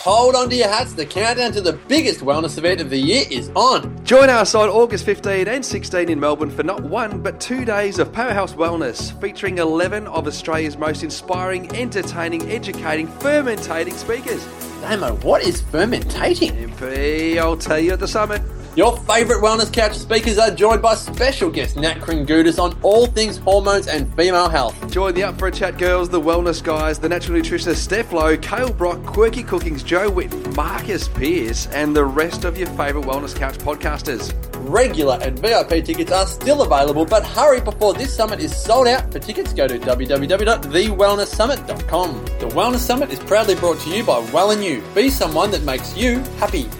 Hold on to your hats, the countdown to the biggest wellness event of the year is on. Join us on August 15 and 16 in Melbourne for not one but two days of Powerhouse Wellness, featuring 11 of Australia's most inspiring, entertaining, educating, fermentating speakers. Damo, what is fermentating? MP, I'll tell you at the summit. Your favourite wellness couch speakers are joined by special guest Nat Kringoudis on all things hormones and female health. Join the Up for a Chat girls, the wellness guys, the natural nutritionist Steph Lowe, Kale Brock, Quirky Cookings, Joe Witt, Marcus Pierce, and the rest of your favourite wellness couch podcasters. Regular and VIP tickets are still available, but hurry before this summit is sold out. For tickets, go to www.thewellnesssummit.com. The Wellness Summit is proudly brought to you by Well and You. Be someone that makes you happy.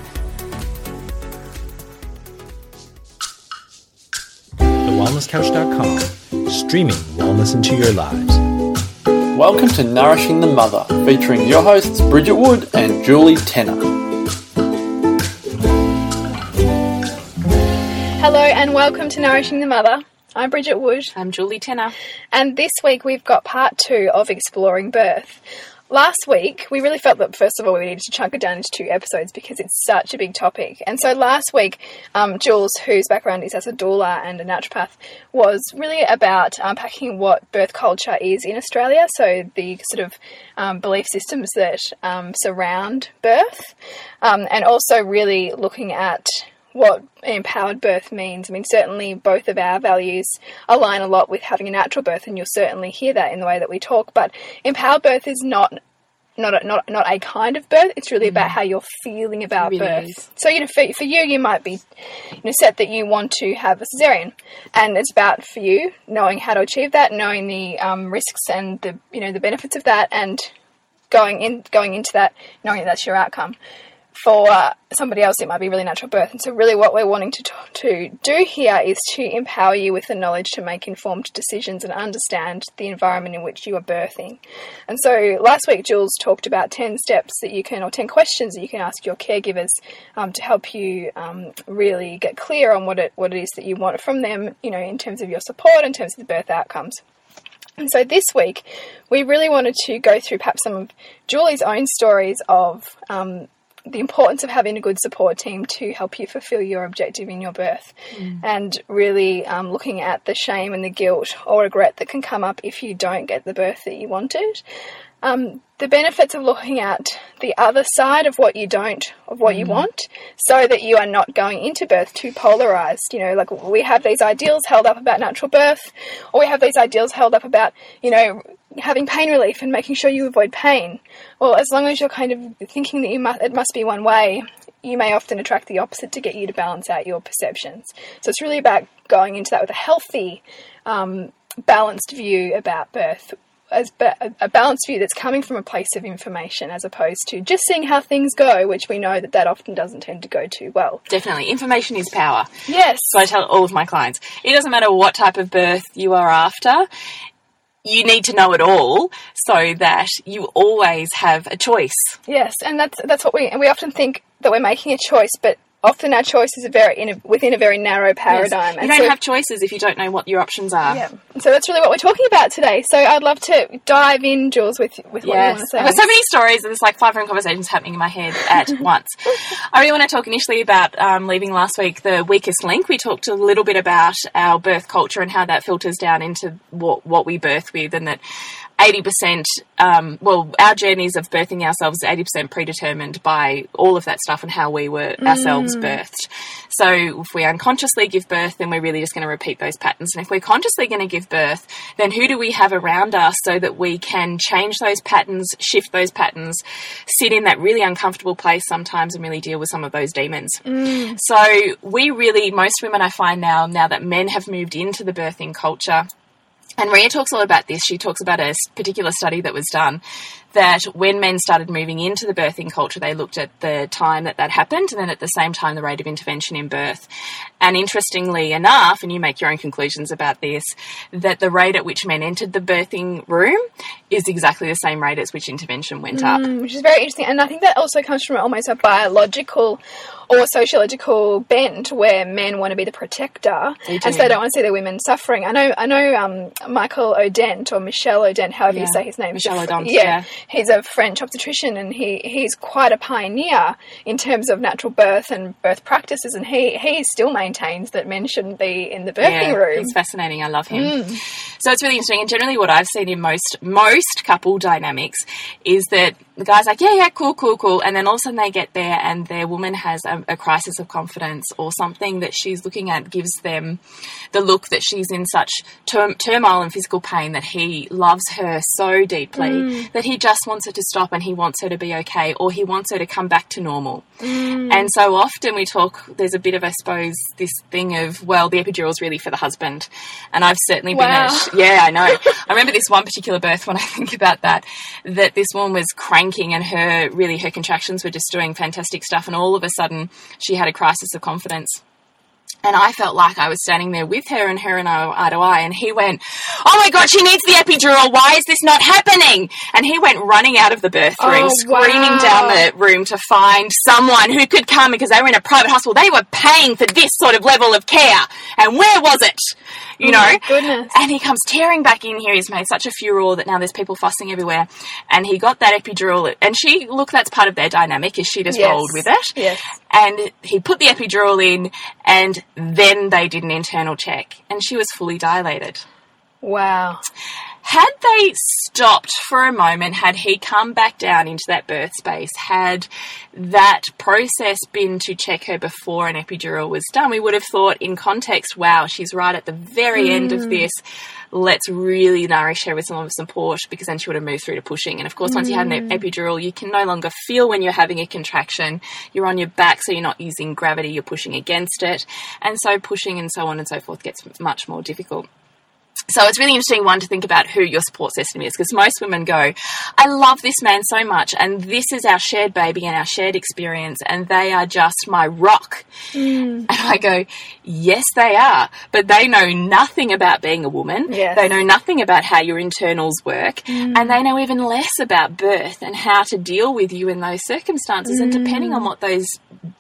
TheWellnessCouch.com, streaming wellness into your lives. Welcome to Nourishing the Mother, featuring your hosts Bridget Wood and Julie Tenner. Hello and welcome to Nourishing the Mother. I'm Bridget Wood, I'm Julie Tenner. and this week we've got part two of Exploring Birth. Last week, we really felt that first of all we needed to chunk it down into two episodes because it's such a big topic. And so last week, um, Jules, whose background is as a doula and a naturopath, was really about unpacking what birth culture is in Australia. So the sort of um, belief systems that um, surround birth, um, and also really looking at what empowered birth means. I mean, certainly both of our values align a lot with having a natural birth, and you'll certainly hear that in the way that we talk. But empowered birth is not. Not a, not, not a kind of birth. It's really about how you're feeling about really birth. is. So you know, for, for you, you might be, you know, set that you want to have a cesarean, and it's about for you knowing how to achieve that, knowing the um, risks and the you know the benefits of that, and going in going into that knowing that that's your outcome. For uh, somebody else, it might be really natural birth, and so really what we're wanting to to do here is to empower you with the knowledge to make informed decisions and understand the environment in which you are birthing. And so last week, Jules talked about ten steps that you can, or ten questions that you can ask your caregivers um, to help you um, really get clear on what it what it is that you want from them. You know, in terms of your support, in terms of the birth outcomes. And so this week, we really wanted to go through perhaps some of Julie's own stories of um, the importance of having a good support team to help you fulfill your objective in your birth, and really um, looking at the shame and the guilt or regret that can come up if you don't get the birth that you wanted. Um, the benefits of looking at the other side of what you don't, of what you want, so that you are not going into birth too polarized. You know, like we have these ideals held up about natural birth, or we have these ideals held up about, you know, having pain relief and making sure you avoid pain. Well, as long as you're kind of thinking that you must, it must be one way, you may often attract the opposite to get you to balance out your perceptions. So it's really about going into that with a healthy, um, balanced view about birth. As a balanced view that's coming from a place of information as opposed to just seeing how things go, which we know that that often doesn't tend to go too well. Definitely. Information is power. Yes. So I tell all of my clients, it doesn't matter what type of birth you are after, you need to know it all so that you always have a choice. Yes, and that's that's what we and we often think that we're making a choice, but often our choices are very in a, within a very narrow paradigm. You and don't so- have choices if you don't know what your options are. Yeah, so that's really what we're talking about today. So I'd love to dive in, Jules, with with what you want to say. Got so many stories and there's like five 500 conversations happening in my head at once. I really want to talk initially about um, leaving last week the weakest link. We talked a little bit about our birth culture and how that filters down into what, what we birth with and that 80%, um, well, our journeys of birthing ourselves is 80% predetermined by all of that stuff and how we were ourselves birthed. So if we unconsciously give birth, then we're really just going to repeat those patterns. And if we're consciously going to give birth, then who do we have around us so that we can change those patterns, shift those patterns, sit in that really uncomfortable place sometimes and really deal with some of those demons? So we really, most women I find now, now that men have moved into the birthing culture, and Rhea talks a lot about this. She talks about a particular study that was done that when men started moving into the birthing culture, they looked at the time that that happened and then at the same time the rate of intervention in birth. And interestingly enough, and you make your own conclusions about this, that the rate at which men entered the birthing room is exactly the same rate as which intervention went up. Mm, which is very interesting, and I think that also comes from almost a biological or sociological bent where men want to be the protector, and so they don't want to see their women suffering. I know, I know, um, Michael Odent or Michelle Odent, however you say his name, Michelle is a fr- O'Donnell, yeah, yeah. He's a French obstetrician and he, he's quite a pioneer in terms of natural birth and birth practices. And he, he still maintains that men shouldn't be in the birthing yeah, room. He's fascinating. I love him. Mm. So it's really interesting. And generally, what I've seen in most most couple dynamics is that the guy's like, yeah, yeah, cool, cool, cool, and then all of a sudden they get there, and their woman has a, a crisis of confidence or something that she's looking at gives them the look that she's in such tur- turmoil and physical pain that he loves her so deeply mm. that he just wants her to stop and he wants her to be okay or he wants her to come back to normal. Mm. And so often we talk, there's a bit of, I suppose, this thing of, well, the epidural's really for the husband. And I've certainly been Wow. Yeah, I know. I remember this one particular birth when I think about that, that this woman was cranking and her, really, her contractions were just doing fantastic stuff. And all of a sudden she had a crisis of confidence. And I felt like I was standing there with her and her and I were eye to eye. And he went, Oh my God, she needs the epidural. Why is this not happening? And he went running out of the birth room, Oh, screaming wow. down the room to find someone who could come because they were in a private hospital. They were paying for this sort of level of care. And where was it? You know? Oh my goodness. And he comes tearing back in here. He's made such a furor that now there's people fussing everywhere. And he got that epidural. And she, look, that's part of their dynamic, is she just Yes. rolled with it. Yes. And he put the epidural in, and then they did an internal check, and she was fully dilated. Wow. Had they stopped for a moment, had he come back down into that birth space, had that process been to check her before an epidural was done, we would have thought in context, wow, she's right at the very end of hmm. this. Let's really nourish her with some of the support because then she would have moved through to pushing. And of course, once you have an hmm. epidural, you can no longer feel when you're having a contraction. You're on your back, so you're not using gravity, you're pushing against it. And so pushing and so on and so forth gets much more difficult. So it's really interesting one to think about who your support system is because most women go, I love this man so much and this is our shared baby and our shared experience and they are just my rock. Mm. And I go, yes, they are, but they know nothing about being a woman. Yes. They know nothing about how your internals work mm. and they know even less about birth and how to deal with you in those circumstances. And depending on mm. what those,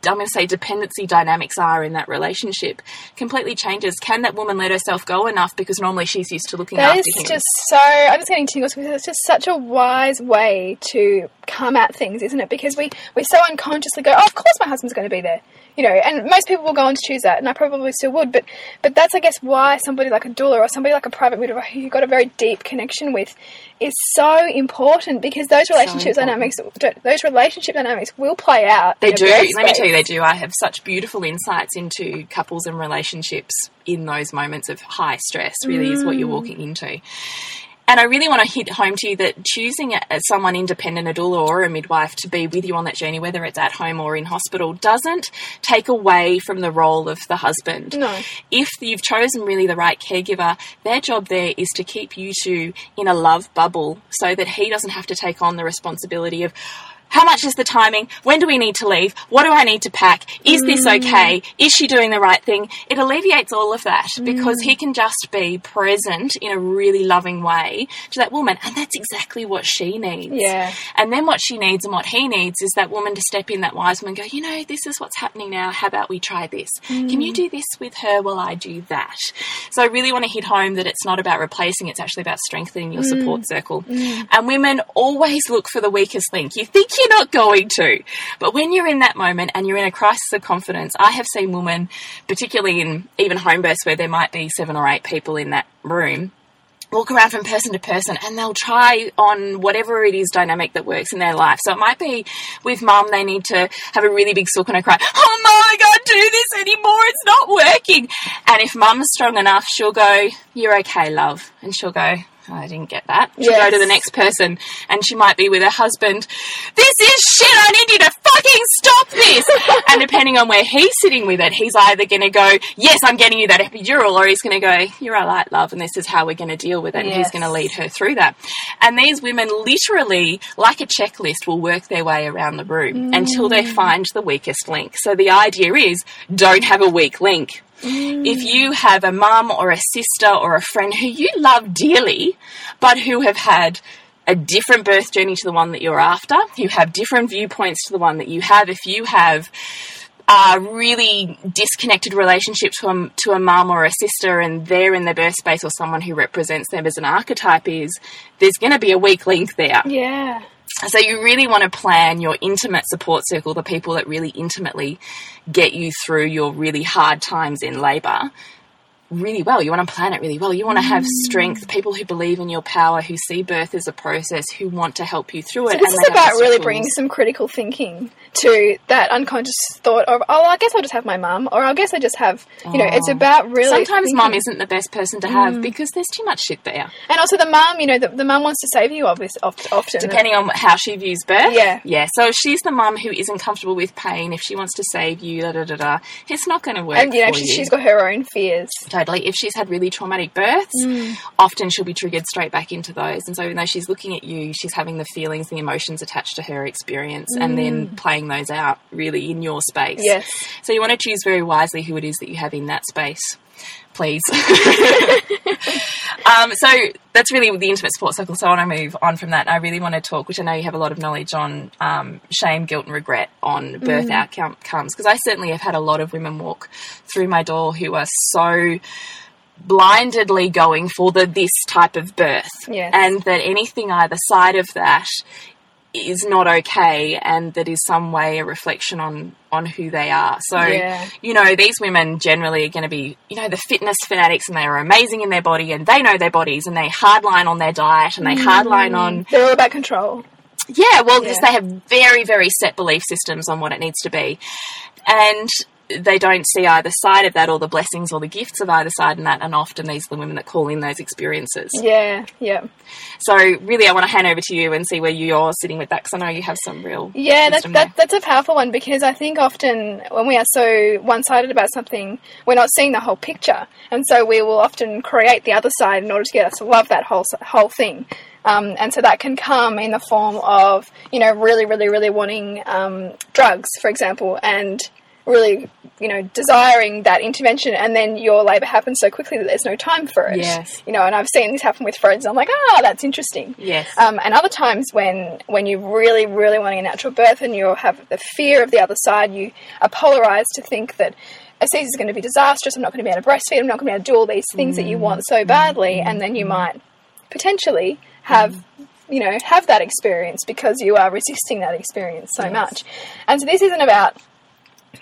I'm going to say dependency dynamics are in that relationship completely changes. Can that woman let herself go enough because normally she's used to looking That after is him? just so. I'm just getting tingles because it's just such a wise way to come at things, isn't it? Because we we so unconsciously go, "Oh, of course my husband's going to be there," you know, and most people will go on to choose that, and I probably still would. But but that's I guess why somebody like a doula or somebody like a private midwife who you've got a very deep connection with is so important because those relationship dynamics, those relationship dynamics will play out. They do. Let me tell you, they do. I have such beautiful insights into couples and relationships in those moments of high stress, really, is what you're mm. walking into. And I really want to hit home to you that choosing someone independent, a doula or a midwife, to be with you on that journey, whether it's at home or in hospital, doesn't take away from the role of the husband. No. If you've chosen really the right caregiver, their job there is to keep you two in a love bubble so that he doesn't have to take on the responsibility of how much is the timing? When do we need to leave? What do I need to pack? Is this mm. okay? Is she doing the right thing? It alleviates all of that mm. because he can just be present in a really loving way to that woman. And that's exactly what she needs. Yeah. And then what she needs and what he needs is that woman to step in, that wise woman, and go, you know, this is what's happening now. How about we try this? Can you mm. do this with her while I do that? So I really want to hit home that it's not about replacing, it's actually about strengthening your support circle. And women always look for the weakest link. You think you're not going to, but when you're in that moment and you're in a crisis of confidence, I have seen women, particularly in even home births where there might be seven or eight people in that room, walk around from person to person and they'll try on whatever it is dynamic that works in their life. So it might be with mum, they need to have a really big sook and a cry, Oh, mum, I can't do this anymore. It's not working. And if mum's strong enough, she'll go, You're okay, love. And she'll go, "Oh, I didn't get that. She'll Yes. go to the next person and she might be with her husband. This is shit. I need you to fucking stop this. and depending on where he's sitting with it, he's either going to go, yes, I'm getting you that epidural, or he's going to go, you're all right, love, and this is how we're going to deal with it. And he's going to lead her through that. And these women literally, like a checklist, will work their way around the room until they mm. find the weakest link. So the idea is don't have a weak link. If you have a mum or a sister or a friend who you love dearly, but who have had a different birth journey to the one that you're after, who have different viewpoints to the one that you have, if you have uh, really disconnected relationship to a, to a mum or a sister and they're in their birth space or someone who represents them as an archetype is, there's going to be a weak link there. Yeah. So you really want to plan your intimate support circle, the people that really intimately get you through your really hard times in labour really well. You want to plan it really well. You want to have mm. strength, people who believe in your power, who see birth as a process, who want to help you through it. So this and is about really bringing some critical thinking to that unconscious thought of, oh, I guess I'll just have my mum, or I guess I just have, you know, it's about really. Sometimes mum isn't the best person to have because there's too much shit there. And also the mum, you know, the, the mum wants to save you, obviously, often. Depending on how she views birth. Yeah. Yeah. So if she's the mum who isn't comfortable with pain, if she wants to save you, da da da da, it's not going to work. And, you know, she, you. she's got her own fears. Totally. If she's had really traumatic births, Mm. often she'll be triggered straight back into those. And so, even though she's looking at you, she's having the feelings, the emotions attached to her experience, and then playing those out really in your space. Mm. Yes. So, you want to choose very wisely who it is that you have in that space, please. um, so, that's really the intimate support circle. So, I want to move on from that. I really want to talk, which I know you have a lot of knowledge on um, shame, guilt, and regret on birth Mm. outcomes, because I certainly have had a lot of women walk through my door who are so blindedly going for the this type of birth Yes. and that anything either side of that is not okay and that is some way a reflection on on who they are so Yeah. you know these women generally are going to be you know the fitness fanatics and they are amazing in their body and they know their bodies and they hardline on their diet and they mm. hardline on They're all about control. yeah, well, Yeah. they have very, very set belief systems on what it needs to be. And they don't see either side of that or the blessings or the gifts of either side in that. And often these are the women that call in those experiences. Yeah, yeah. So, really, I want to hand over to you and see where you're sitting with that because I know you have some real. Yeah, that's wisdom that, that's a powerful one because I think often when we are so one sided about something, we're not seeing the whole picture, and so we will often create the other side in order to get us to love that whole whole thing. Um, and so that can come in the form of you know really, really, really wanting um, drugs, for example, and really you know desiring that intervention, and then your labour happens so quickly that there's no time for it. Yes. You know, and I've seen this happen with friends. I'm like, ah, that's interesting. Yes. Um, and other times when when you're really really wanting a natural birth and you have the fear of the other side, you are polarized to think that a Caesar is going to be disastrous. I'm not going to be able to breastfeed. I'm not going to be able to do all these things that you want so badly, and then you might potentially have you know have that experience because you are resisting that experience so much. And so this isn't about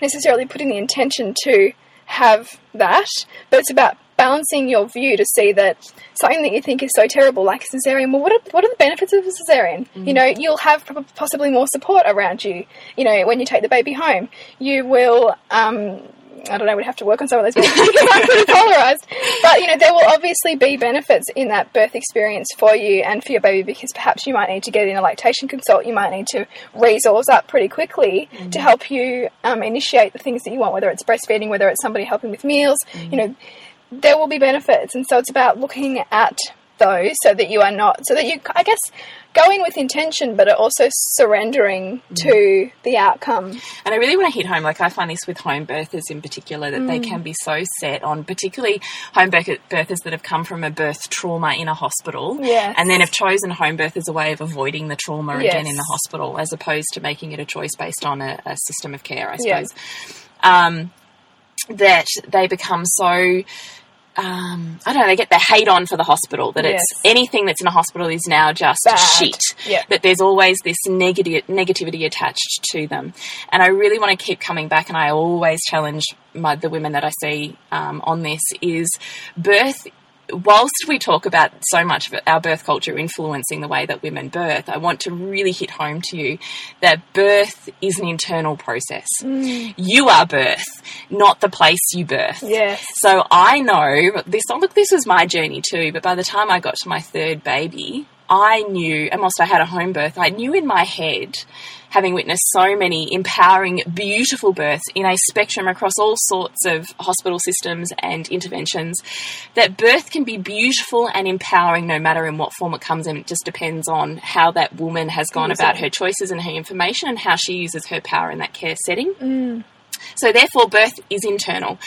necessarily putting the intention to have that, but it's about balancing your view to see that something that you think is so terrible, like a cesarean, well, what are, what are the benefits of a cesarean? You know, you'll have possibly more support around you. You know, when you take the baby home, you will. Um, I don't know, we'd have to work on some of those because I'm pretty polarized. But, you know, there will obviously be benefits in that birth experience for you and for your baby because perhaps you might need to get in a lactation consult. You might need to resource up pretty quickly to help you um, initiate the things that you want, whether it's breastfeeding, whether it's somebody helping with meals. You know, there will be benefits. And so it's about looking at those so that you are not, so that you, I guess, go in with intention, but are also surrendering to the outcome. And I really want to hit home, like I find this with home birthers in particular, that Mm. they can be so set on, particularly home birth- birthers that have come from a birth trauma in a hospital, Yes. and then have chosen home birth as a way of avoiding the trauma again in the hospital, as opposed to making it a choice based on a, a system of care, I suppose. Um, that they become so um, I don't know, they get the hate on for the hospital that it's anything that's in a hospital is now just Bad. shit. Yeah. That there's always this negative negativity attached to them. And I really want to keep coming back and I always challenge my, the women that I see um, on this is birth whilst we talk about so much of our birth culture influencing the way that women birth, I want to really hit home to you that birth is an internal process. Mm. You are birth, not the place you birth. Yes. So I know this. Oh, look, this was my journey too. But by the time I got to my third baby, I knew, and whilst I had a home birth, I knew in my head, having witnessed so many empowering, beautiful births in a spectrum across all sorts of hospital systems and interventions, that birth can be beautiful and empowering no matter in what form it comes in. It just depends on how that woman has gone about her choices and her information and how she uses her power in that care setting. Mm. So therefore, birth is internal.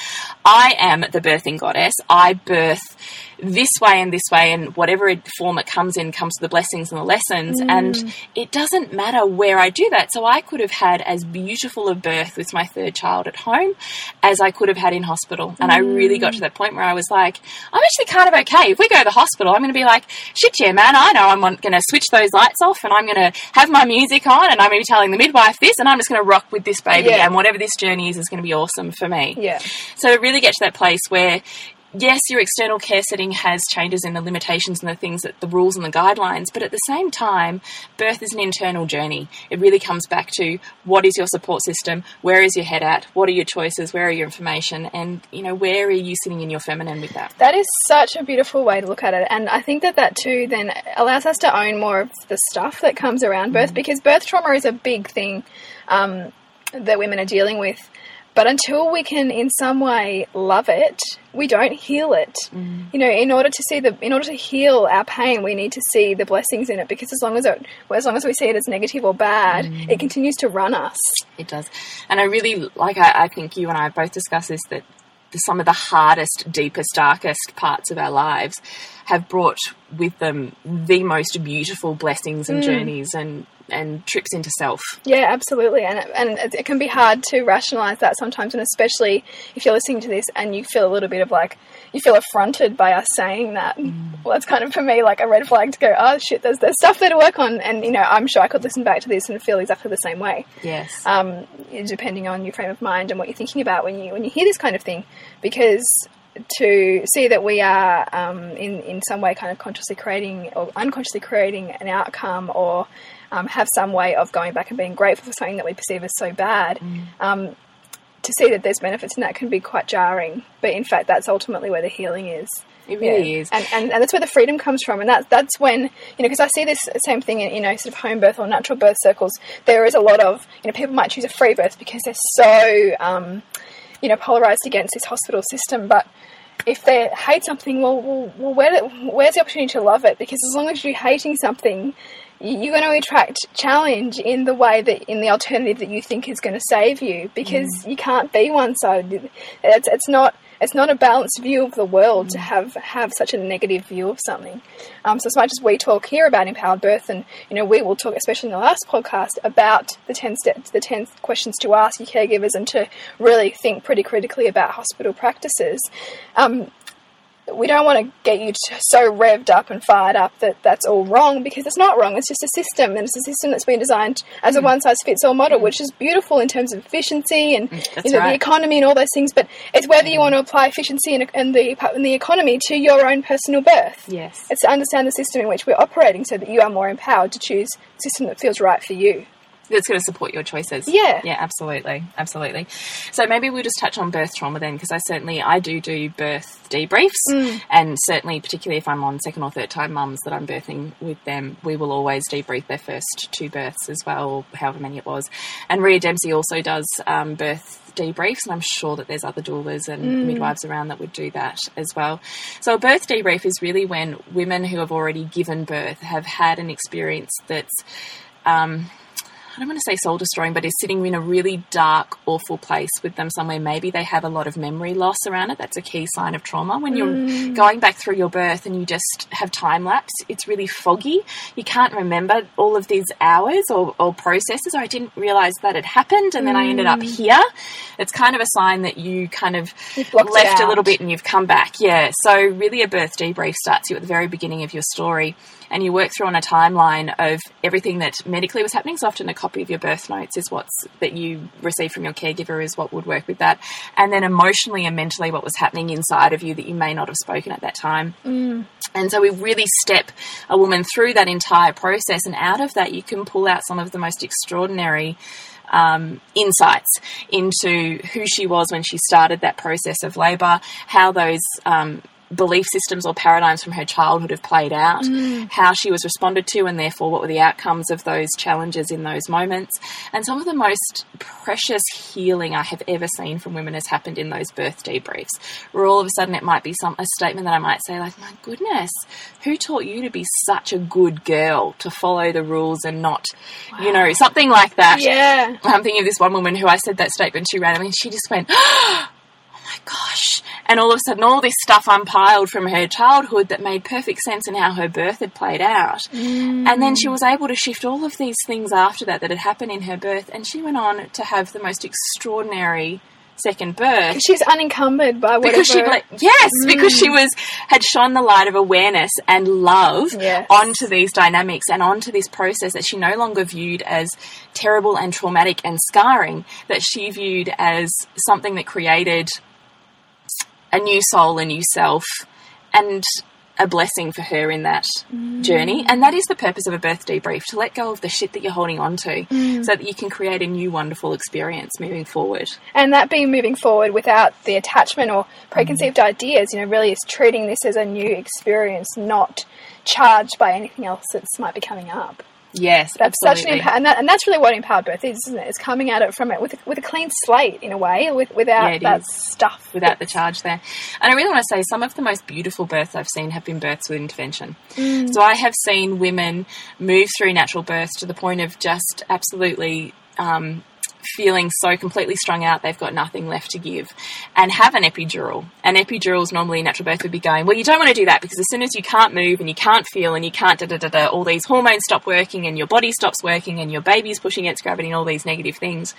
I am the birthing goddess. I birth this way and this way, and whatever form it comes in comes to the blessings and the lessons. Mm. And it doesn't matter where I do that. So I could have had as beautiful a birth with my third child at home as I could have had in hospital. And I really got to mm. that point where I was like, I'm actually kind of okay. If we go to the hospital, I'm going to be like, shit, yeah, man, I know I'm going to switch those lights off and I'm going to have my music on and I'm going to be telling the midwife this and I'm just going to rock with this baby Yeah. and whatever this journey is is going to be awesome for me. Yeah. So really get to that place where yes, your external care setting has changes in the limitations and the things that the rules and the guidelines, but at the same time, birth is an internal journey. It really comes back to what is your support system, where is your head at, what are your choices, where are your information, and you know where are you sitting in your feminine with that. That is such a beautiful way to look at it, and I think that that too then allows us to own more of the stuff that comes around birth because birth trauma is a big thing um, that women are dealing with. But until we can, in some way, love it, we don't heal it. Mm. You know, in order to see the, in order to heal our pain, we need to see the blessings in it. Because as long as it, well, as long as we see it as negative or bad, mm. it continues to run us. It does. And I really like, I, I think you and I have both discussed this that some of the hardest, deepest, darkest parts of our lives have brought with them the most beautiful blessings and journeys and, and trips into self. Yeah, absolutely, and and it, it can be hard to rationalize that sometimes, and especially if you're listening to this and you feel a little bit of like you feel affronted by us saying that. Well, that's kind of for me like a red flag to go. Oh shit, there's there's stuff there to work on, and you know I'm sure I could listen back to this and feel exactly the same way. Yes. Um, depending on your frame of mind and what you're thinking about when you when you hear this kind of thing, because to see that we are um, in in some way kind of consciously creating or unconsciously creating an outcome or um, have some way of going back and being grateful for something that we perceive as so bad. Um, to see that there's benefits in that can be quite jarring, but in fact, that's ultimately where the healing is. It really Yeah. is. and, and and that's where the freedom comes from, and that's that's when you know because I see this same thing in you know sort of home birth or natural birth circles. There is a lot of you know people might choose a free birth because they're so um, you know polarized against this hospital system, but if they hate something, well, well, where, where's the opportunity to love it? Because as long as you're hating something, you're going to attract challenge in the way that in the alternative that you think is going to save you. Because you can't be one sided. It's it's not it's not a balanced view of the world to have have such a negative view of something. Um, so as much as we talk here about empowered birth, and you know we will talk, especially in the last podcast, about the ten steps, the ten questions to ask your caregivers, and to really think pretty critically about hospital practices. Um, we don't want to get you so revved up and fired up that that's all wrong because it's not wrong. It's just a system, and it's a system that's been designed as a hmm. one size fits all model, hmm. which is beautiful in terms of efficiency and mm, you know, the economy and all those things. But it's whether you hmm. want to apply efficiency and, and the and the economy to your own personal birth. Yes. It's to understand the system in which we're operating, so that you are more empowered to choose a system that feels right for you. That's going to support your choices. Yeah. yeah, absolutely, absolutely. So maybe we'll just touch on birth trauma then, because I certainly I do do birth debriefs, Mm. and certainly particularly if I'm on second or third time mums that I'm birthing with them, we will always debrief their first two births as well, or however many it was. And Rhea Dempsey also does um, birth debriefs, and I'm sure that there's other doulas and Mm. midwives around that would do that as well. So a birth debrief is really when women who have already given birth have had an experience that's um, I don't want to say soul destroying, but is sitting in a really dark, awful place with them somewhere. Maybe they have a lot of memory loss around it. That's a key sign of trauma. When you're mm. going back through your birth and you just have time lapse, it's really foggy. You can't remember all of these hours or, or processes. Or I didn't realize that it happened, and then I ended up mm. here. It's kind of a sign that you kind of You've blocked it left a little bit and you've come back. Yeah. So really, a birth debrief starts you at the very beginning of your story and you work through on a timeline of everything that medically was happening. So often a copy of your birth notes is what's that you receive from your caregiver is what would work with that. And then emotionally and mentally what was happening inside of you that you may not have spoken at that time. And so we really step a woman through that entire process, and out of that, you can pull out some of the most extraordinary um, insights into who she was when she started that process of labour, how those um, belief systems or paradigms from her childhood have played out, mm. how she was responded to, and therefore what were the outcomes of those challenges in those moments. And some of the most precious healing I have ever seen from women has happened in those birth debriefs, where all of a sudden it might be some a statement that I might say like, "My goodness, who taught you to be such a good girl to follow the rules and not, you know, something like that." Yeah. I'm thinking of this one woman who I said that statement to I mean, she just went, "Oh my gosh. And all of a sudden, all this stuff unpiled from her childhood that made perfect sense in how her birth had played out. And then she mm. was able to shift all of these things after that that had happened in her birth. And she went on to have the most extraordinary second birth She's unencumbered by whatever. because she like yes because she mm. was had shone the light of awareness and love Yes. onto these dynamics and onto this process that she no longer viewed as terrible and traumatic and scarring that she viewed as something that created a new soul a new self and a blessing for her in that journey and that is the purpose of a birth debrief to let go of the shit that you're holding on to so that you can create a new wonderful experience moving forward and that being moving forward without the attachment or preconceived Mm. ideas, you know, really is treating this as a new experience, not charged by anything else that might be coming up. Yes That's such an absolutely. empower, and, that, and that's really what empowered birth is, isn't it? It's coming at it from it with a, with a clean slate in a way, with without Yeah, that is. stuff. without the charge there. And I really want to say some of the most beautiful births I've seen have been births with intervention. So I have seen women move through natural births to the point of just absolutely um, feeling so completely strung out they've got nothing left to give and have an epidural. An epidural is normally natural birth would be going, well, you don't want to do that because as soon as you can't move and you can't feel and you can't da da da da, all these hormones stop working and your body stops working and your baby's pushing against gravity and all these negative things.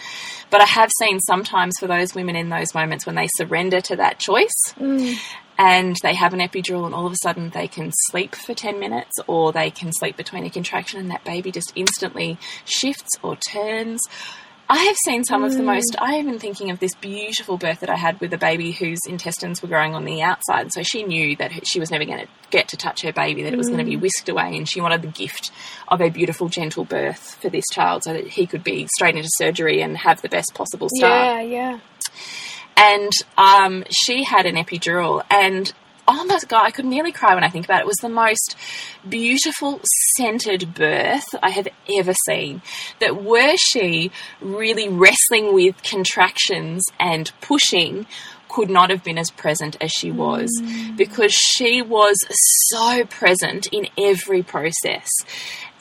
But I have seen sometimes for those women in those moments when they surrender to that choice mm. and they have an epidural and all of a sudden they can sleep for 10 minutes or they can sleep between a contraction and that baby just instantly shifts or turns. I have seen some of the most. I have been thinking of this beautiful birth that I had with a baby whose intestines were growing on the outside. So she knew that she was never going to get to touch her baby, that it was going to be whisked away, and she wanted the gift of a beautiful, gentle birth for this child so that he could be straight into surgery and have the best possible start Yeah, yeah. and um, she had an epidural and oh my god i could nearly cry when i think about it. It was the most beautiful centered birth i have ever seen that were she really wrestling with contractions and pushing could not have been as present as she was. Mm. Because she was so present in every process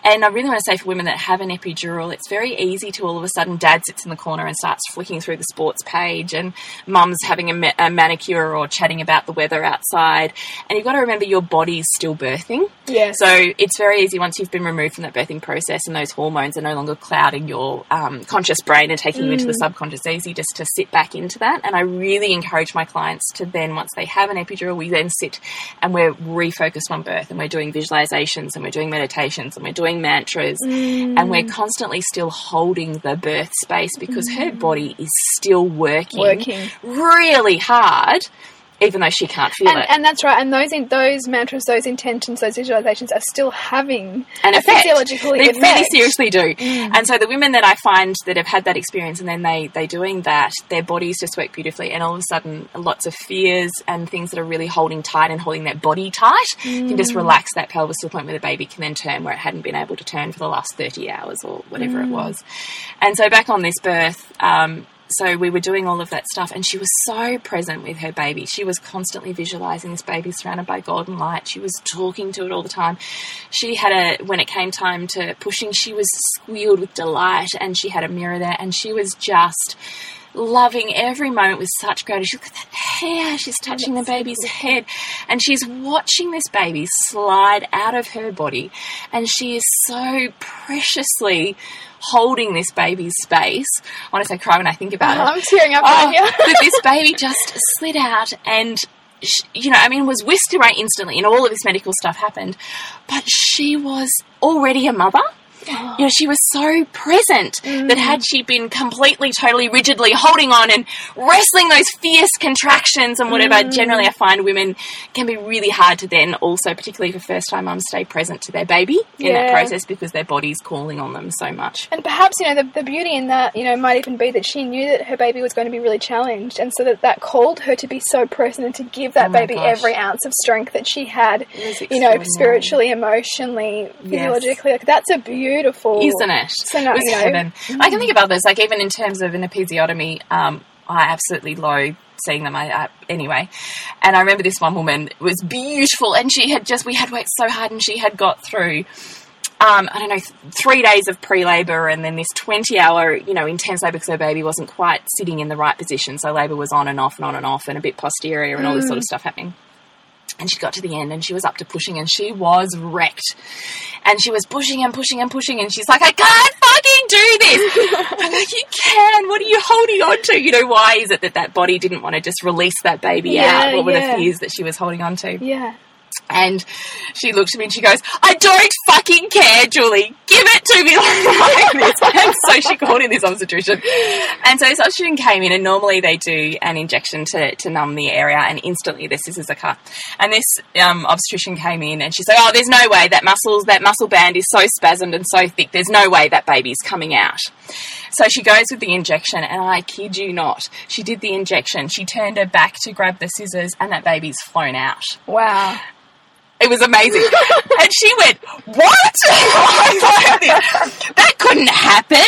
and I really want to say for women that have an epidural, it's very easy to all of a sudden dad sits in the corner and starts flicking through the sports page, and mum's having a, ma- a manicure or chatting about the weather outside. And you've got to remember your body's still birthing. Yes. So it's very easy once you've been removed from that birthing process and those hormones are no longer clouding your um, conscious brain and taking you into the subconscious, easy just to sit back into that. And I really encourage my clients to then, once they have an epidural, we then sit and we're refocused on birth and we're doing visualizations and we're doing meditations and we're doing mantras. And we're mm. constantly still holding the birth space because her mm. body is still working, Working. really hard, even though she can't feel And, it. and that's right. And those in, those mantras, those intentions, those visualizations are still having an a effect. physiological they effect. Mm. really seriously do. And so the women that I find that have had that experience and then they they doing that, their bodies just work beautifully, and all of a sudden, lots of fears and things that are really holding tight and holding their body tight can Mm. just relax that pelvis to the point where the baby can then turn where it hadn't been able to turn for the last thirty hours or whatever Mm. it was. And so back on this birth. Um, so we were doing all of that stuff, and she was so present with her baby. She was constantly visualizing this baby surrounded by golden light. She was talking to it all the time. She had a when it came time to pushing, she was squealed with delight, and she had a mirror there, and she was just loving every moment with such gratitude. Look at that hair. She's touching the baby's head and she's watching this baby slide out of her body and she is so preciously holding this baby's space. I want to say cry when I think about it. I'm tearing up Oh, right here. but this baby just slid out and you know, I mean, was whisked away instantly, and all of this medical stuff happened. But she was already a mother. You know, she was so present that had she been completely, totally, rigidly holding on and wrestling those fierce contractions and whatever, mm. generally I find women can be really hard to then also, particularly for first time mums, stay present to their baby in that process because their body's calling on them so much. And perhaps, you know, the, the beauty in that, you know, might even be that she knew that her baby was going to be really challenged. And so that that called her to be so present and to give that Oh baby gosh. every ounce of strength that she had, you know, spiritually, emotionally, physiologically. Like, that's a beautiful. isn't it? It was heaven. I can think of others, like even in terms of an episiotomy, um, I absolutely loathe seeing them. I, I, anyway, and I remember this one woman was beautiful, and she had just we had worked so hard, and she had got through. um, I don't know, th- three days of pre-labor and then this 20 hour, you know, intense labor because her baby wasn't quite sitting in the right position. So labor was on and off and on and off and a bit posterior and all this sort of stuff happening. And she got to the end and she was up to pushing and she was wrecked. And she was pushing and pushing and pushing and she's like, I can't fucking do this. I'm like, you can. What are you holding on to? You know, why is it that that body didn't want to just release that baby Yeah, out? What were yeah. the fears that she was holding on to? Yeah. And she looked at me and she goes, I don't fucking care, Julie. Give it to me like this. And so she called in this obstetrician. And so this obstetrician came in and normally they do an injection to, to numb the area and instantly this is a cut. And this um, obstetrician came in and she said, oh, there's no way that muscles, that muscle band is so spasmed and so thick. There's no way that baby's coming out. So she goes with the injection, and I kid you not, she did the injection. She turned her back to grab the scissors, and that baby's flown out. Wow. It was amazing. and she went, What? that couldn't happen.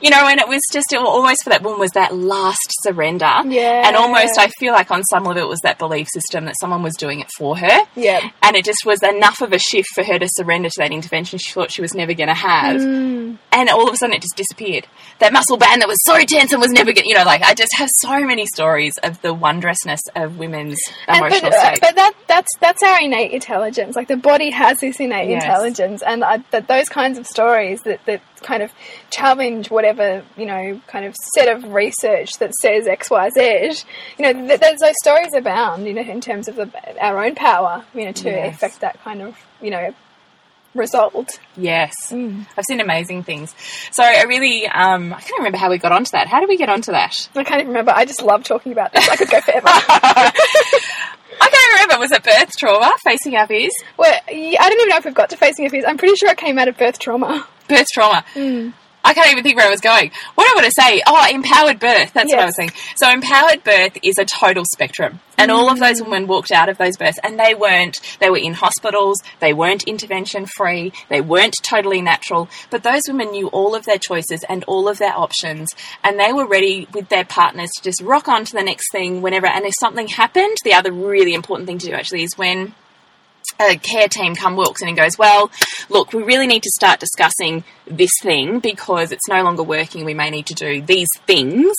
You know, and it was just it, was almost for that woman was that last surrender. Yeah. And almost, I feel like on some level, it was that belief system that someone was doing it for her. Yeah. And it just was enough of a shift for her to surrender to that intervention she thought she was never going to have. Mm. And all of a sudden, it just disappeared. That muscle band that was so tense and was never going to, you know, like I just have so many stories of the wondrousness of women's emotional but, uh, state. but that that's that's our innate intelligence. Like the body has this innate Yes. intelligence, and I, that those kinds of stories that that kind of challenge whatever you know kind of set of research that says X Y Z. You know, th- there's those stories abound. You know, in terms of the, our own power. You know, to Yes. affect that kind of you know result. Yes, I've seen amazing things. So I really, um, I can't remember how we got onto that. How did we get onto that? I can't even remember. I just love talking about this. I could go forever. I can't remember. Was it birth trauma facing our fears? well, I don't even know if we've got to facing your fears. I'm pretty sure it came out of birth trauma. Birth trauma. I can't even think where I was going. What I want to say, oh, empowered birth. That's what I was saying. So empowered birth is a total spectrum. And all of those mm. women walked out of those births and they weren't, they were in hospitals, they weren't intervention free, they weren't totally natural, but those women knew all of their choices and all of their options and they were ready with their partners to just rock on to the next thing whenever, and if something happened, the other really important thing to do actually is when a care team come walks in and goes, Well, look, we really need to start discussing this thing because it's no longer working. We may need to do these things.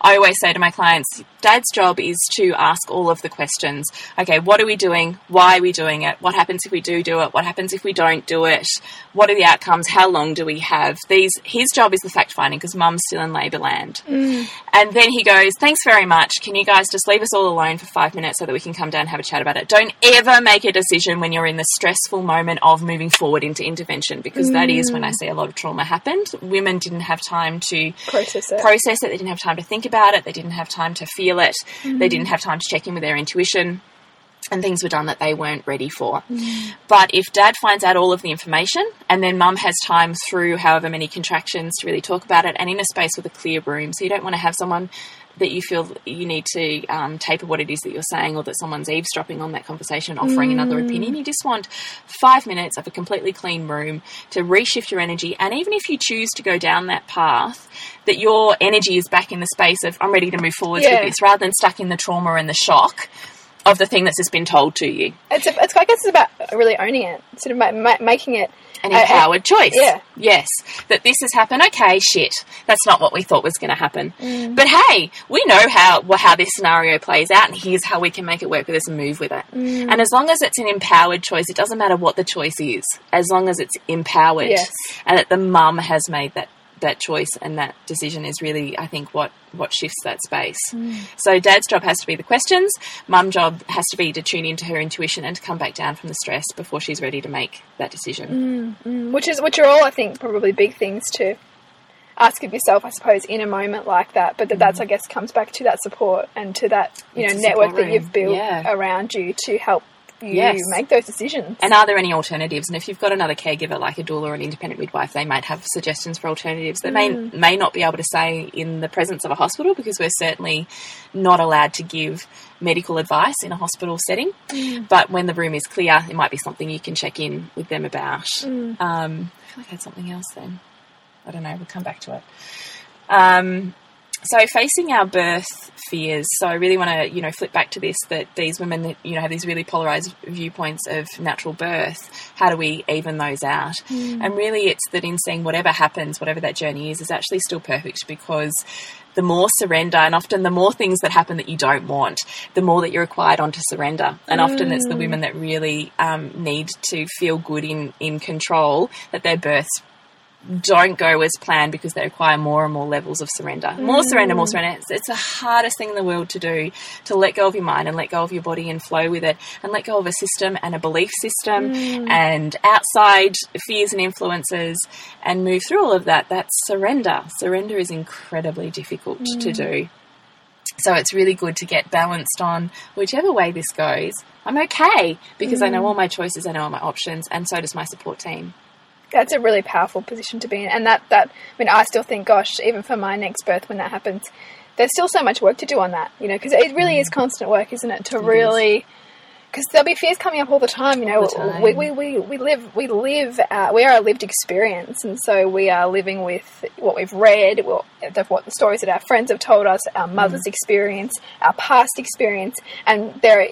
I always say to my clients, Dad's job is to ask all of the questions. Okay, what are we doing? Why are we doing it? What happens if we do do it? What happens if we don't do it? What are the outcomes? How long do we have? These his job is the fact finding because mum's still in labour land. Mm. And then he goes, Thanks very much. Can you guys just leave us all alone for five minutes so that we can come down and have a chat about it? Don't ever make a decision when you're in the stressful moment of moving forward into intervention because that is when I mm. see a lot of trauma happened. Women didn't have time to Process it. process it, they didn't have time to think about it, they didn't have time to feel it, they didn't mm. have time to check in with their intuition. And things were done that they weren't ready for. Mm. But if dad finds out all of the information and then mum has time through however many contractions to really talk about it and in a space with a clear room, so you don't want to have someone that you feel you need to um, taper what it is that you're saying or that someone's eavesdropping on that conversation, offering another opinion. You just want five minutes of a completely clean room to reshift your energy. And even if you choose to go down that path, that your energy is back in the space of, I'm ready to move forward Yeah. with this, rather than stuck in the trauma and the shock of the thing that's just been told to you. It's, a, it's I guess it's about really owning it, sort of ma- ma- making it An empowered choice. yeah. Yes. That this has happened. Okay, shit. That's not what we thought was going to happen. Mm. But hey, we know how well, how this scenario plays out, and here's how we can make it work with us and move with it. Mm. And as long as it's an empowered choice, it doesn't matter what the choice is, as long as it's empowered, Yes. and that the mum has made that that choice and that decision is really, I think, what what shifts that space. Mm. So dad's job has to be the questions. Mum job has to be to tune into her intuition and to come back down from the stress before she's ready to make that decision. Mm, mm. which is which are all I think probably big things to ask of yourself, I suppose, in a moment like that. But that that's I guess comes back to that support and to that you It's know network that you've built Yeah. around you to help you Yes. make those decisions. And are there any alternatives? And if you've got another caregiver like a doula or an independent midwife, they might have suggestions for alternatives. They may may not be able to say in the presence of a hospital because we're certainly not allowed to give medical advice in a hospital setting. But when the room is clear, it might be something you can check in with them about. Um, I feel like I had something else then. I don't know. We'll come back to it. Um, so facing our birth fears. So I really want to, you know, flip back to this that these women you know have these really polarized viewpoints of natural birth. How do we even those out? And really, it's that in seeing whatever happens, whatever that journey is, is actually still perfect because the more surrender, and often the more things that happen that you don't want, the more that you're required on to surrender. And often it's the women that really um, need to feel good in in control that their births don't go as planned because they require more and more levels of surrender. More surrender, more mm. surrender. It's, it's the hardest thing in the world to do to let go of your mind and let go of your body and flow with it and let go of a system and a belief system mm. and outside fears and influences and move through all of that. That's surrender. Surrender is incredibly difficult to mm. do. So it's really good to get balanced on whichever way this goes. I'm okay because I know all my choices, I know all my options, and so does my support team. That's a really powerful position to be in. And that, that, I mean, I still think, gosh, even for my next birth, when that happens, there's still so much work to do on that, you know, because it really is constant work, isn't it? To really, because there'll be fears coming up all the time, you know. Time. We, we, we, we live, we live, uh, we are a lived experience. And so we are living with what we've read, what the, what the stories that our friends have told us, our mother's experience, our past experience. And there,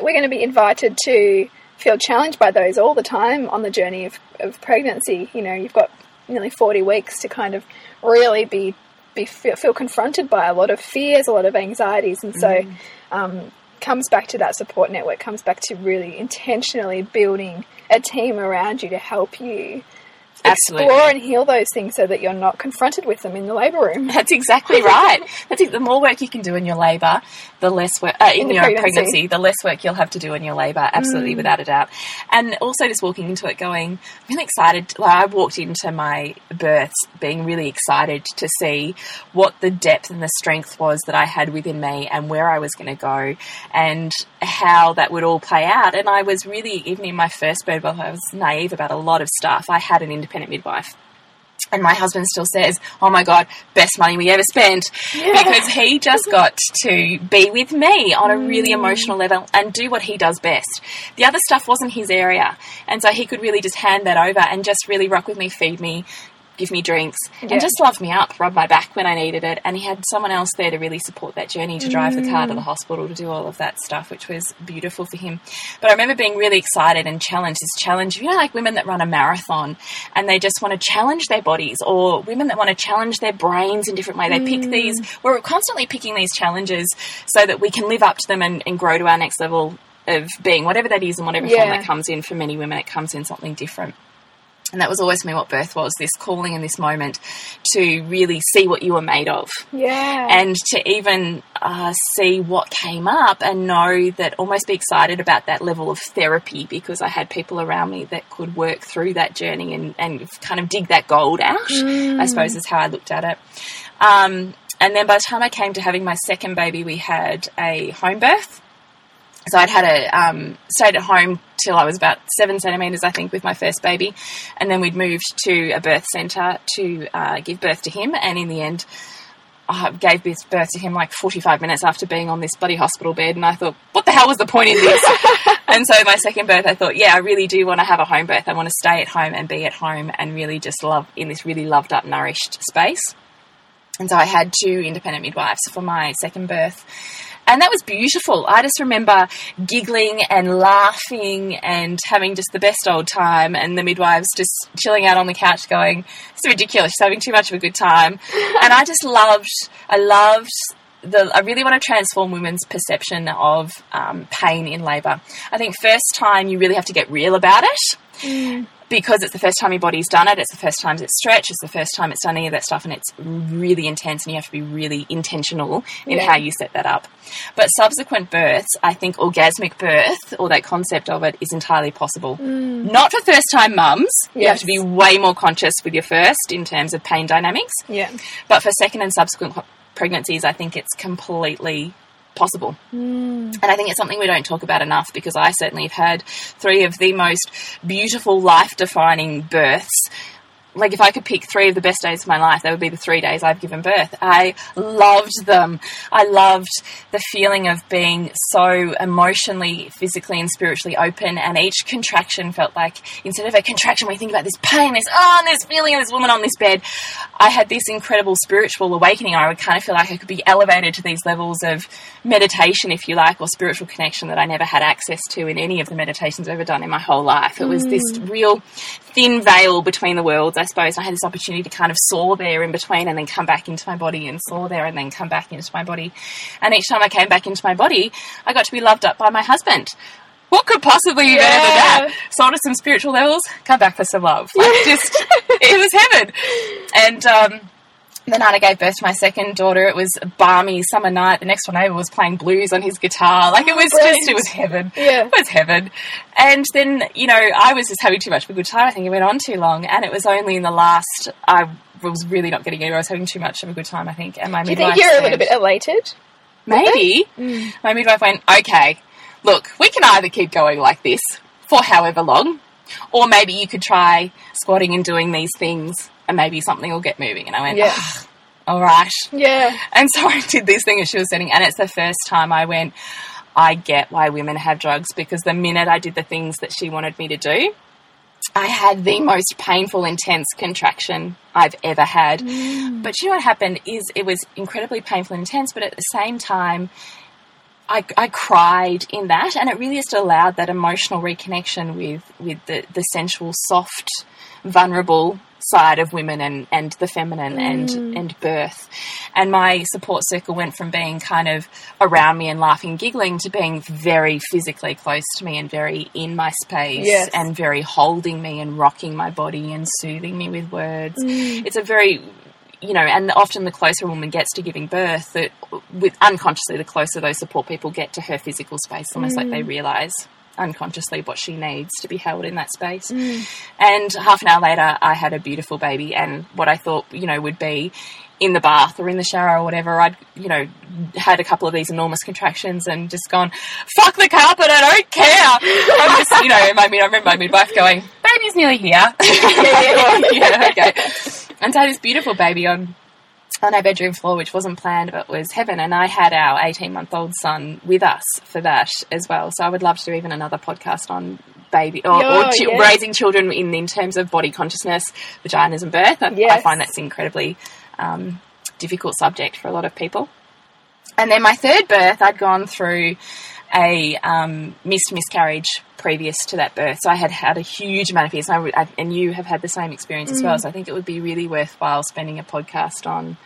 we're going to be invited to feel challenged by those all the time on the journey of, of pregnancy. You know, you've got nearly 40 weeks to kind of really be, be feel, feel confronted by a lot of fears, a lot of anxieties. And so, um, comes back to that support network, comes back to really intentionally building a team around you to help you Absolutely. explore and heal those things so that you're not confronted with them in the labour room. That's exactly right. I think the more work you can do in your labour, the less work uh, in, In your pregnancy. pregnancy. the less work you'll have to do in your labour. Absolutely, without a doubt. And also just walking into it, going I'm really excited. Like I walked into my births being really excited to see what the depth and the strength was that I had within me, and where I was going to go, and how that would all play out. And I was really even in my first birth, I was naive about a lot of stuff. I had an independent midwife. And my husband still says, "Oh my god, best money we ever spent," because he just got to be with me on a really mm. emotional level and do what he does best. The other stuff wasn't his area, and so he could really just hand that over and just really rock with me, feed me, give me drinks, Yeah. and just love me up, rub my back when I needed it. And he had someone else there to really support that journey, to drive the car to the mm. hospital, to do all of that stuff, which was beautiful for him. But I remember being really excited and challenged. This challenge, you know, like women that run a marathon and they just want to challenge their bodies, or women that want to challenge their brains in different way. They pick mm. these. We're constantly picking these challenges so that we can live up to them and, and grow to our next level of being, whatever that is, and whatever form that comes in. For many women, it comes in something different. And that was always for me what birth was this calling in this moment to really see what you were made of. Yeah. And to even uh, see what came up and know that almost be excited about that level of therapy because I had people around me that could work through that journey and, and kind of dig that gold out, I suppose is how I looked at it. Um, and then by the time I came to having my second baby, we had a home birth. So I'd had a um, stayed at home till I was about seven centimeters, I think, with my first baby, and then we'd moved to a birth centre to uh, give birth to him. And in the end, I gave birth birth to him like 45 minutes after being on this bloody hospital bed, and I thought, what the hell was the point in this? and so my second birth, I thought, yeah, I really do want to have a home birth. I want to stay at home and be at home and really just love in this really loved up, nourished space. And so I had two independent midwives for my second birth. And that was beautiful. I just remember giggling and laughing and having just the best old time, and the midwives just chilling out on the couch going, It's ridiculous. She's having too much of a good time. and I just loved, I loved the, I really want to transform women's perception of um, pain in labour. I think first time you really have to get real about it Mm. because it's the first time your body's done it, it's the first time it's stretched, it's the first time it's done any of that stuff, and it's really intense, and you have to be really intentional in Yeah. how you set that up. But subsequent births, I think orgasmic birth, or that concept of it, is entirely possible. Mm. Not for first time mums. You have to be way more conscious with your first in terms of pain dynamics. yeah. But for second and subsequent pregnancies, I think it's completely possible. Mm. And I think it's something we don't talk about enough because I certainly have had three of the most beautiful, life defining births like if I could pick three of the best days of my life, that would be the three days I've given birth. I loved them. I loved the feeling of being so emotionally, physically, and spiritually open. And each contraction felt like instead of a contraction we think about this pain, this oh, and this feeling of this woman on this bed, I had this incredible spiritual awakening. I would kind of feel like I could be elevated to these levels of meditation, if you like, or spiritual connection that I never had access to in any of the meditations I've ever done in my whole life. It was this mm. real thin veil between the worlds, I suppose. I had this opportunity to kind of soar there in between and then come back into my body and soar there and then come back into my body. And each time I came back into my body, I got to be loved up by my husband. What could possibly be better than that? Soar to some spiritual levels, come back for some love. Like just, it was heaven. And, um, the night I gave birth to my second daughter, it was a balmy summer night. The next one over was playing blues on his guitar. Like it oh, was just, it was heaven. Yeah. It was heaven. And then, you know, I was just having too much of a good time. I think it went on too long. And it was only in the last, I was really not getting anywhere. I was having too much of a good time, I think. And my Do you think you're a little bit elated? Maybe. My midwife went, okay, look, we can either keep going like this for however long, or maybe you could try squatting and doing these things, and maybe something will get moving. And I went, Yeah. "Ah, all right. Yeah. And so I did this thing she was setting, and it's the first time I went, I get why women have drugs because the minute I did the things that she wanted me to do, I had the most painful, intense contraction I've ever had. But you know what happened is it was incredibly painful and intense, but at the same time, I, I cried in that, and it really just allowed that emotional reconnection with with the, the sensual, soft, vulnerable side of women and, and the feminine and mm. and birth. And my support circle went from being kind of around me and laughing, giggling, to being very physically close to me and very in my space Yes. and very holding me and rocking my body and soothing me with words. Mm. It's a very you know, and often the closer a woman gets to giving birth, that with unconsciously, the closer those support people get to her physical space, almost like they mm. realise unconsciously what she needs to be held in that space. Mm. And half an hour later, I had a beautiful baby, and what I thought, you know, would be in the bath or in the shower or whatever, I'd, you know, had a couple of these enormous contractions and just gone, fuck the carpet, I don't care. I'm just, you know, I mean, I remember my midwife going, baby's nearly here. yeah, okay. And so I had this beautiful baby on on our bedroom floor, which wasn't planned but was heaven. And I had our 18 month old son with us for that as well. So I would love to do even another podcast on baby or, Yeah, or chi- yeah. raising children in, in terms of body consciousness, vaginas, and birth. I, I find that's an incredibly um, difficult subject for a lot of people. And then my third birth, I'd gone through a um, missed miscarriage previous to that birth. So I had had a huge amount of fears, and, I I, and you have had the same experience as Mm. well. So I think it would be really worthwhile spending a podcast on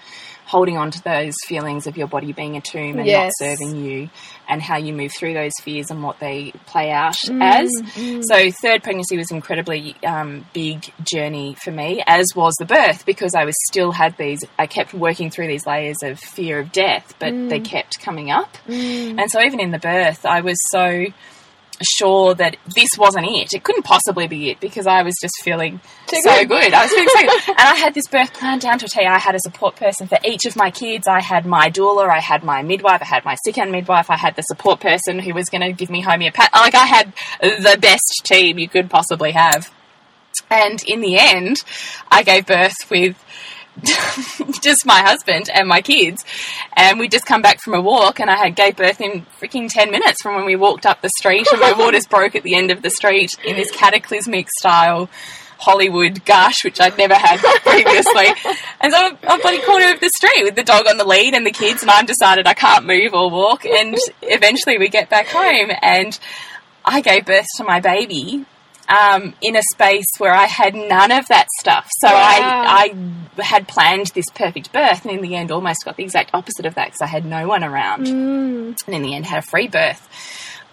holding on to those feelings of your body being a tomb and Yes. not serving you, and how you move through those fears and what they play out Mm, as. So third pregnancy was incredibly um, big journey for me, as was the birth, because I was still had these. I kept working through these layers of fear of death, but they kept coming up. And so even in the birth, I was so sure that this wasn't it. It couldn't possibly be it because I was just feeling Too so good. good. I was feeling so good. And I had this birth plan down to a T. I had a support person for each of my kids. I had my doula, I had my midwife, I had my second midwife, I had the support person who was going to give me homeopath. Like I had the best team you could possibly have. And in the end, I gave birth with just my husband and my kids, and we just come back from a walk, and I had gave birth in freaking ten minutes from when we walked up the street, and my waters broke at the end of the street in this cataclysmic style. Hollywood gush, which I'd never had previously. And so I'm on bloody corner of the street with the dog on the lead and the kids, and I've decided I can't move or walk. And eventually we get back home, and I gave birth to my baby um, in a space where I had none of that stuff. So I, I had planned this perfect birth, and in the end, almost got the exact opposite of that because I had no one around, and in the end, had a free birth.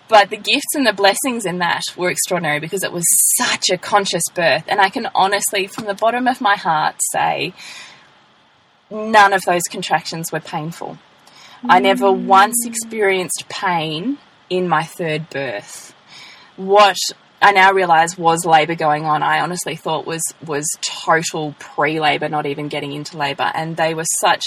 But the gifts and the blessings in that were extraordinary because it was such a conscious birth, and I can honestly, from the bottom of my heart, say none of those contractions were painful. I never once experienced pain in my third birth. What I now realise was labour going on. I honestly thought was was total pre-labour, not even getting into labour. And they were such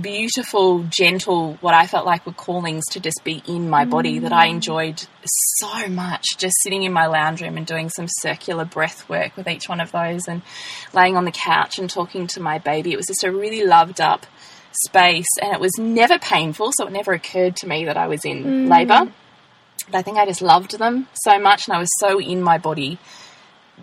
beautiful, gentle, what I felt like were callings to just be in my body that I mm. enjoyed so much. Just sitting in my lounge room and doing some circular breath work with each one of those, and laying on the couch and talking to my baby. It was just a really loved up space, and it was never painful, so it never occurred to me that I was in mm. labour. But I think I just loved them so much, and I was so in my body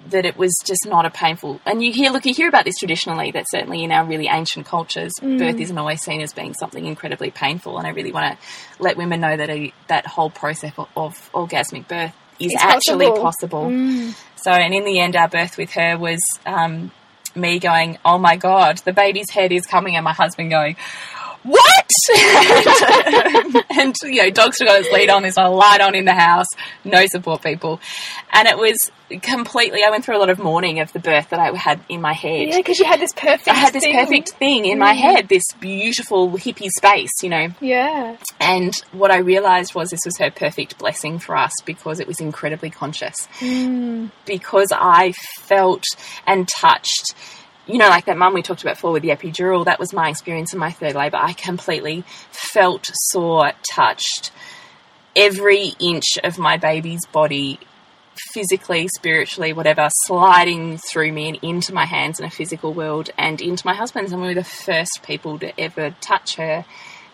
that it was just not a painful. And you hear, look, you hear about this traditionally. That certainly in our really ancient cultures, birth isn't always seen as being something incredibly painful. And I really want to let women know that a, that whole process of, of orgasmic birth is It's actually possible. possible. So, and in the end, our birth with her was um, me going, "Oh my god, the baby's head is coming," and my husband going, "What?" and you know, dog's still got his lead on. There's not a light on in the house. No support people, and it was completely. I went through a lot of mourning of the birth that I had in my head. Yeah, because you had this perfect. I had this thing. perfect thing in my mm. head, this beautiful hippie space, you know. Yeah. And what I realized was this was her perfect blessing for us because it was incredibly conscious. Mm. Because I felt and touched, you know, like that mum we talked about before with the epidural, that was my experience in my third labour. I completely felt, saw, touched every inch of my baby's body physically, spiritually, whatever, sliding through me and into my hands in a physical world and into my husband's. And we were the first people to ever touch her.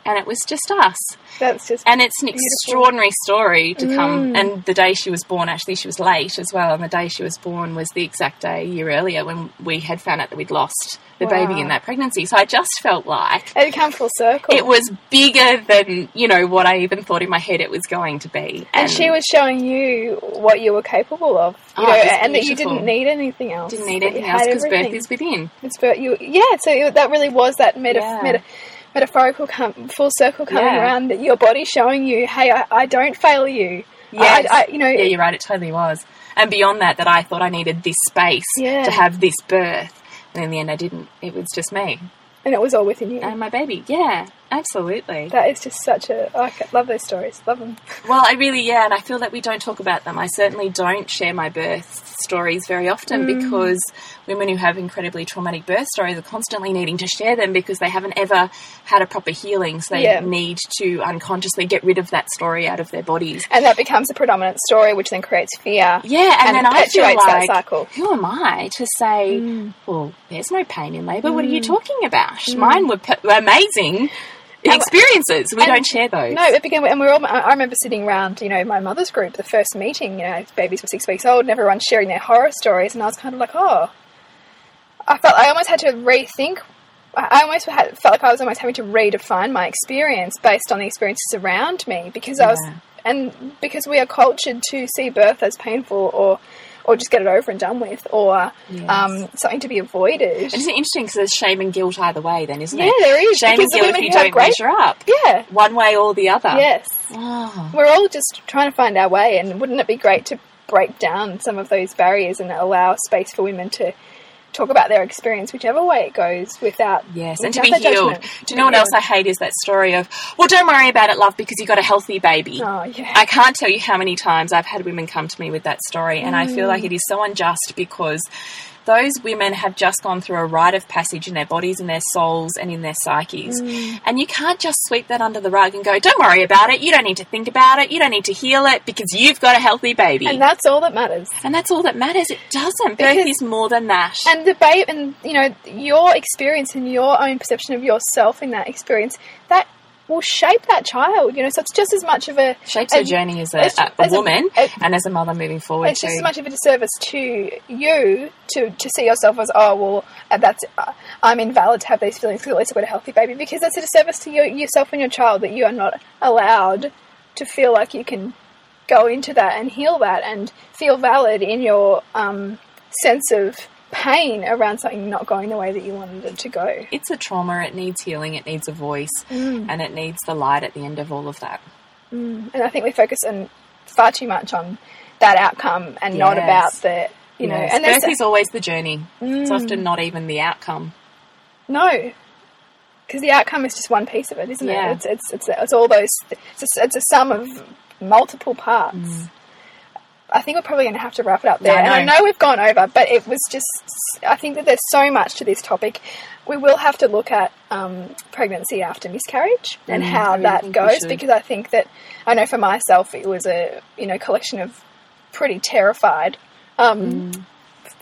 And it was just us. That's just. And it's an Beautiful. extraordinary story to come. Mm. And the day she was born, actually, she was late as well. And the day she was born was the exact day a year earlier when we had found out that we'd lost the Wow. baby in that pregnancy. So I just felt like it came full circle. it was bigger than, you know, what I even thought in my head it was going to be. and she was showing you what you were capable of, you Oh, know, and that you didn't need anything else. didn't need anything else because birth is within. It's birth. You, yeah, so it, that really was that meta, Yeah. meta, metaphorical come, full circle coming Yeah. around that your body showing you, hey, I, I don't fail you. Yes. I, I, you know, yeah, you're right. It totally was. And beyond that, that I thought I needed this space Yeah. to have this birth. And in the end, I didn't. It was just me and it was all within you. and my baby. Yeah, absolutely. that is just such a. I c- love those stories. Love them. Well, I really, yeah, and I feel that we don't talk about them. I certainly don't share my birth stories very often Mm. because women who have incredibly traumatic birth stories are constantly needing to share them because they haven't ever had a proper healing. So they Yeah. need to unconsciously get rid of that story out of their bodies. And that becomes a predominant story, which then creates fear. Yeah, and, And then I feel like, cycle. who am I to say, mm. well, there's no pain in labour. What are you mm. talking about? Mm. Mine were, amazing experiences. We and- don't share those. No, it began, and we are all. I I remember sitting around, you know, my mother's group, the first meeting. You know, babies were six weeks old, and everyone's sharing their horror stories, and I was kind of like, oh, I felt I almost had to rethink. I almost had, felt like I was almost having to redefine my experience based on the experiences around me because I was, and because we are cultured to see birth as painful or. Or just get it over and done with, or Yes. um, something to be avoided. And isn't it interesting because there's shame and guilt either way, then, isn't Yeah, it? Yeah, there is, Shame and guilt if you don't great- measure up. Yeah, One way or the other. yes. Oh. We're all just trying to find our way, and wouldn't it be great to break down some of those barriers and allow space for women to talk about their experience, whichever way it goes, without Yes, and to be healed. judgment. Do you know what else I hate is that story of, well, don't worry about it, love, because you got a healthy baby. Oh yeah, I can't tell you how many times I've had women come to me with that story, and I feel Mm. like it is so unjust because those women have just gone through a rite of passage in their bodies, in their souls, and in their psyches. Mm. And you can't just sweep that under the rug and go, don't worry about it, you don't need to think about it, you don't need to heal it because you've got a healthy baby. and that's all that matters. And that's all that matters. It doesn't. Birth is more than that. And the babe, and you know, your experience and your own perception of yourself in that experience, that will shape that child. You know, so it's just as much of a Shapes her journey as a, as- a, a as a- woman and as a mother moving forward. it's just as much of a disservice to you to, to see yourself as oh well uh, that's uh, I'm invalid to have these feelings because at least I've got a healthy baby because that's a disservice to your, yourself and your child that you are not allowed to feel like you can go into that and heal that and feel valid in your um, sense of pain around something not going the way that you wanted it to go. it's a trauma. It needs healing. It needs a voice, Mm. and it needs the light at the end of all of that. And I think we focus on far too much on that outcome and not about the you know Yes. and there's birth is always the journey. It's Mm. often not even the outcome. No, because the outcome is just one piece of it, isn't Yeah. it? It's it's it's, it's all those. It's a, it's a sum of multiple parts. Mm. I think we're probably going to have to wrap it up there. I And I know. we've gone over, but it was just, I think that there's so much to this topic. We will have to look at um, pregnancy after miscarriage and Mm, I how really that goes because I think that, I know for myself, it was a, you know, collection of pretty terrified um, Mm.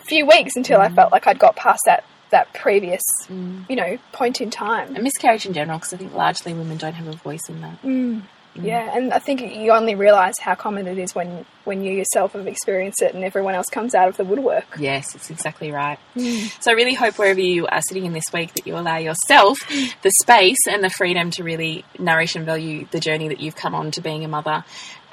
few weeks until I felt like I'd got past that, that previous, Mm. you know, point in time. A miscarriage in general, because I think largely women don't have a voice in that. Mm. Yeah, and I think you only realise how common it is when, when you yourself have experienced it and everyone else comes out of the woodwork. Yes, it's exactly right. So I really hope wherever you are sitting in this week that you allow yourself the space and the freedom to really nourish and value the journey that you've come on to being a mother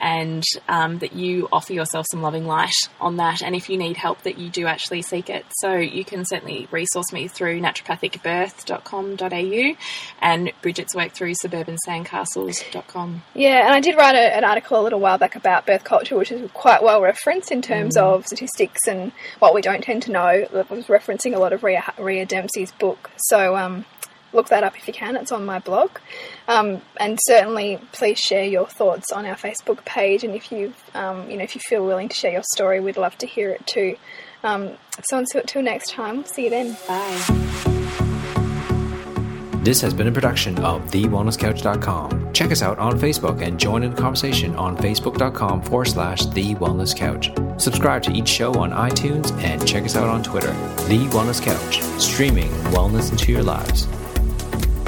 and um, that you offer yourself some loving light on that. And if you need help, that you do actually seek it. So you can certainly resource me through naturopathicbirth.com.au and Bridget's work through suburbansandcastles.com. Yeah, and I did write a, an article a little while back about birth culture, which is quite well referenced in terms of statistics and what we don't tend to know. It was referencing a lot of Rhea, Rhea Dempsey's book. So um, look that up if you can. It's on my blog. Um, and certainly, please share your thoughts on our Facebook page. And if you, um, you know, if you feel willing to share your story, we'd love to hear it too. Um, so until, next time, see you then. Bye. This has been a production of TheWellnessCouch.com. Check us out on Facebook and join in the conversation on Facebook.com forward slash The Wellness Couch. Subscribe to each show on iTunes and check us out on Twitter. The Wellness Couch, streaming wellness into your lives.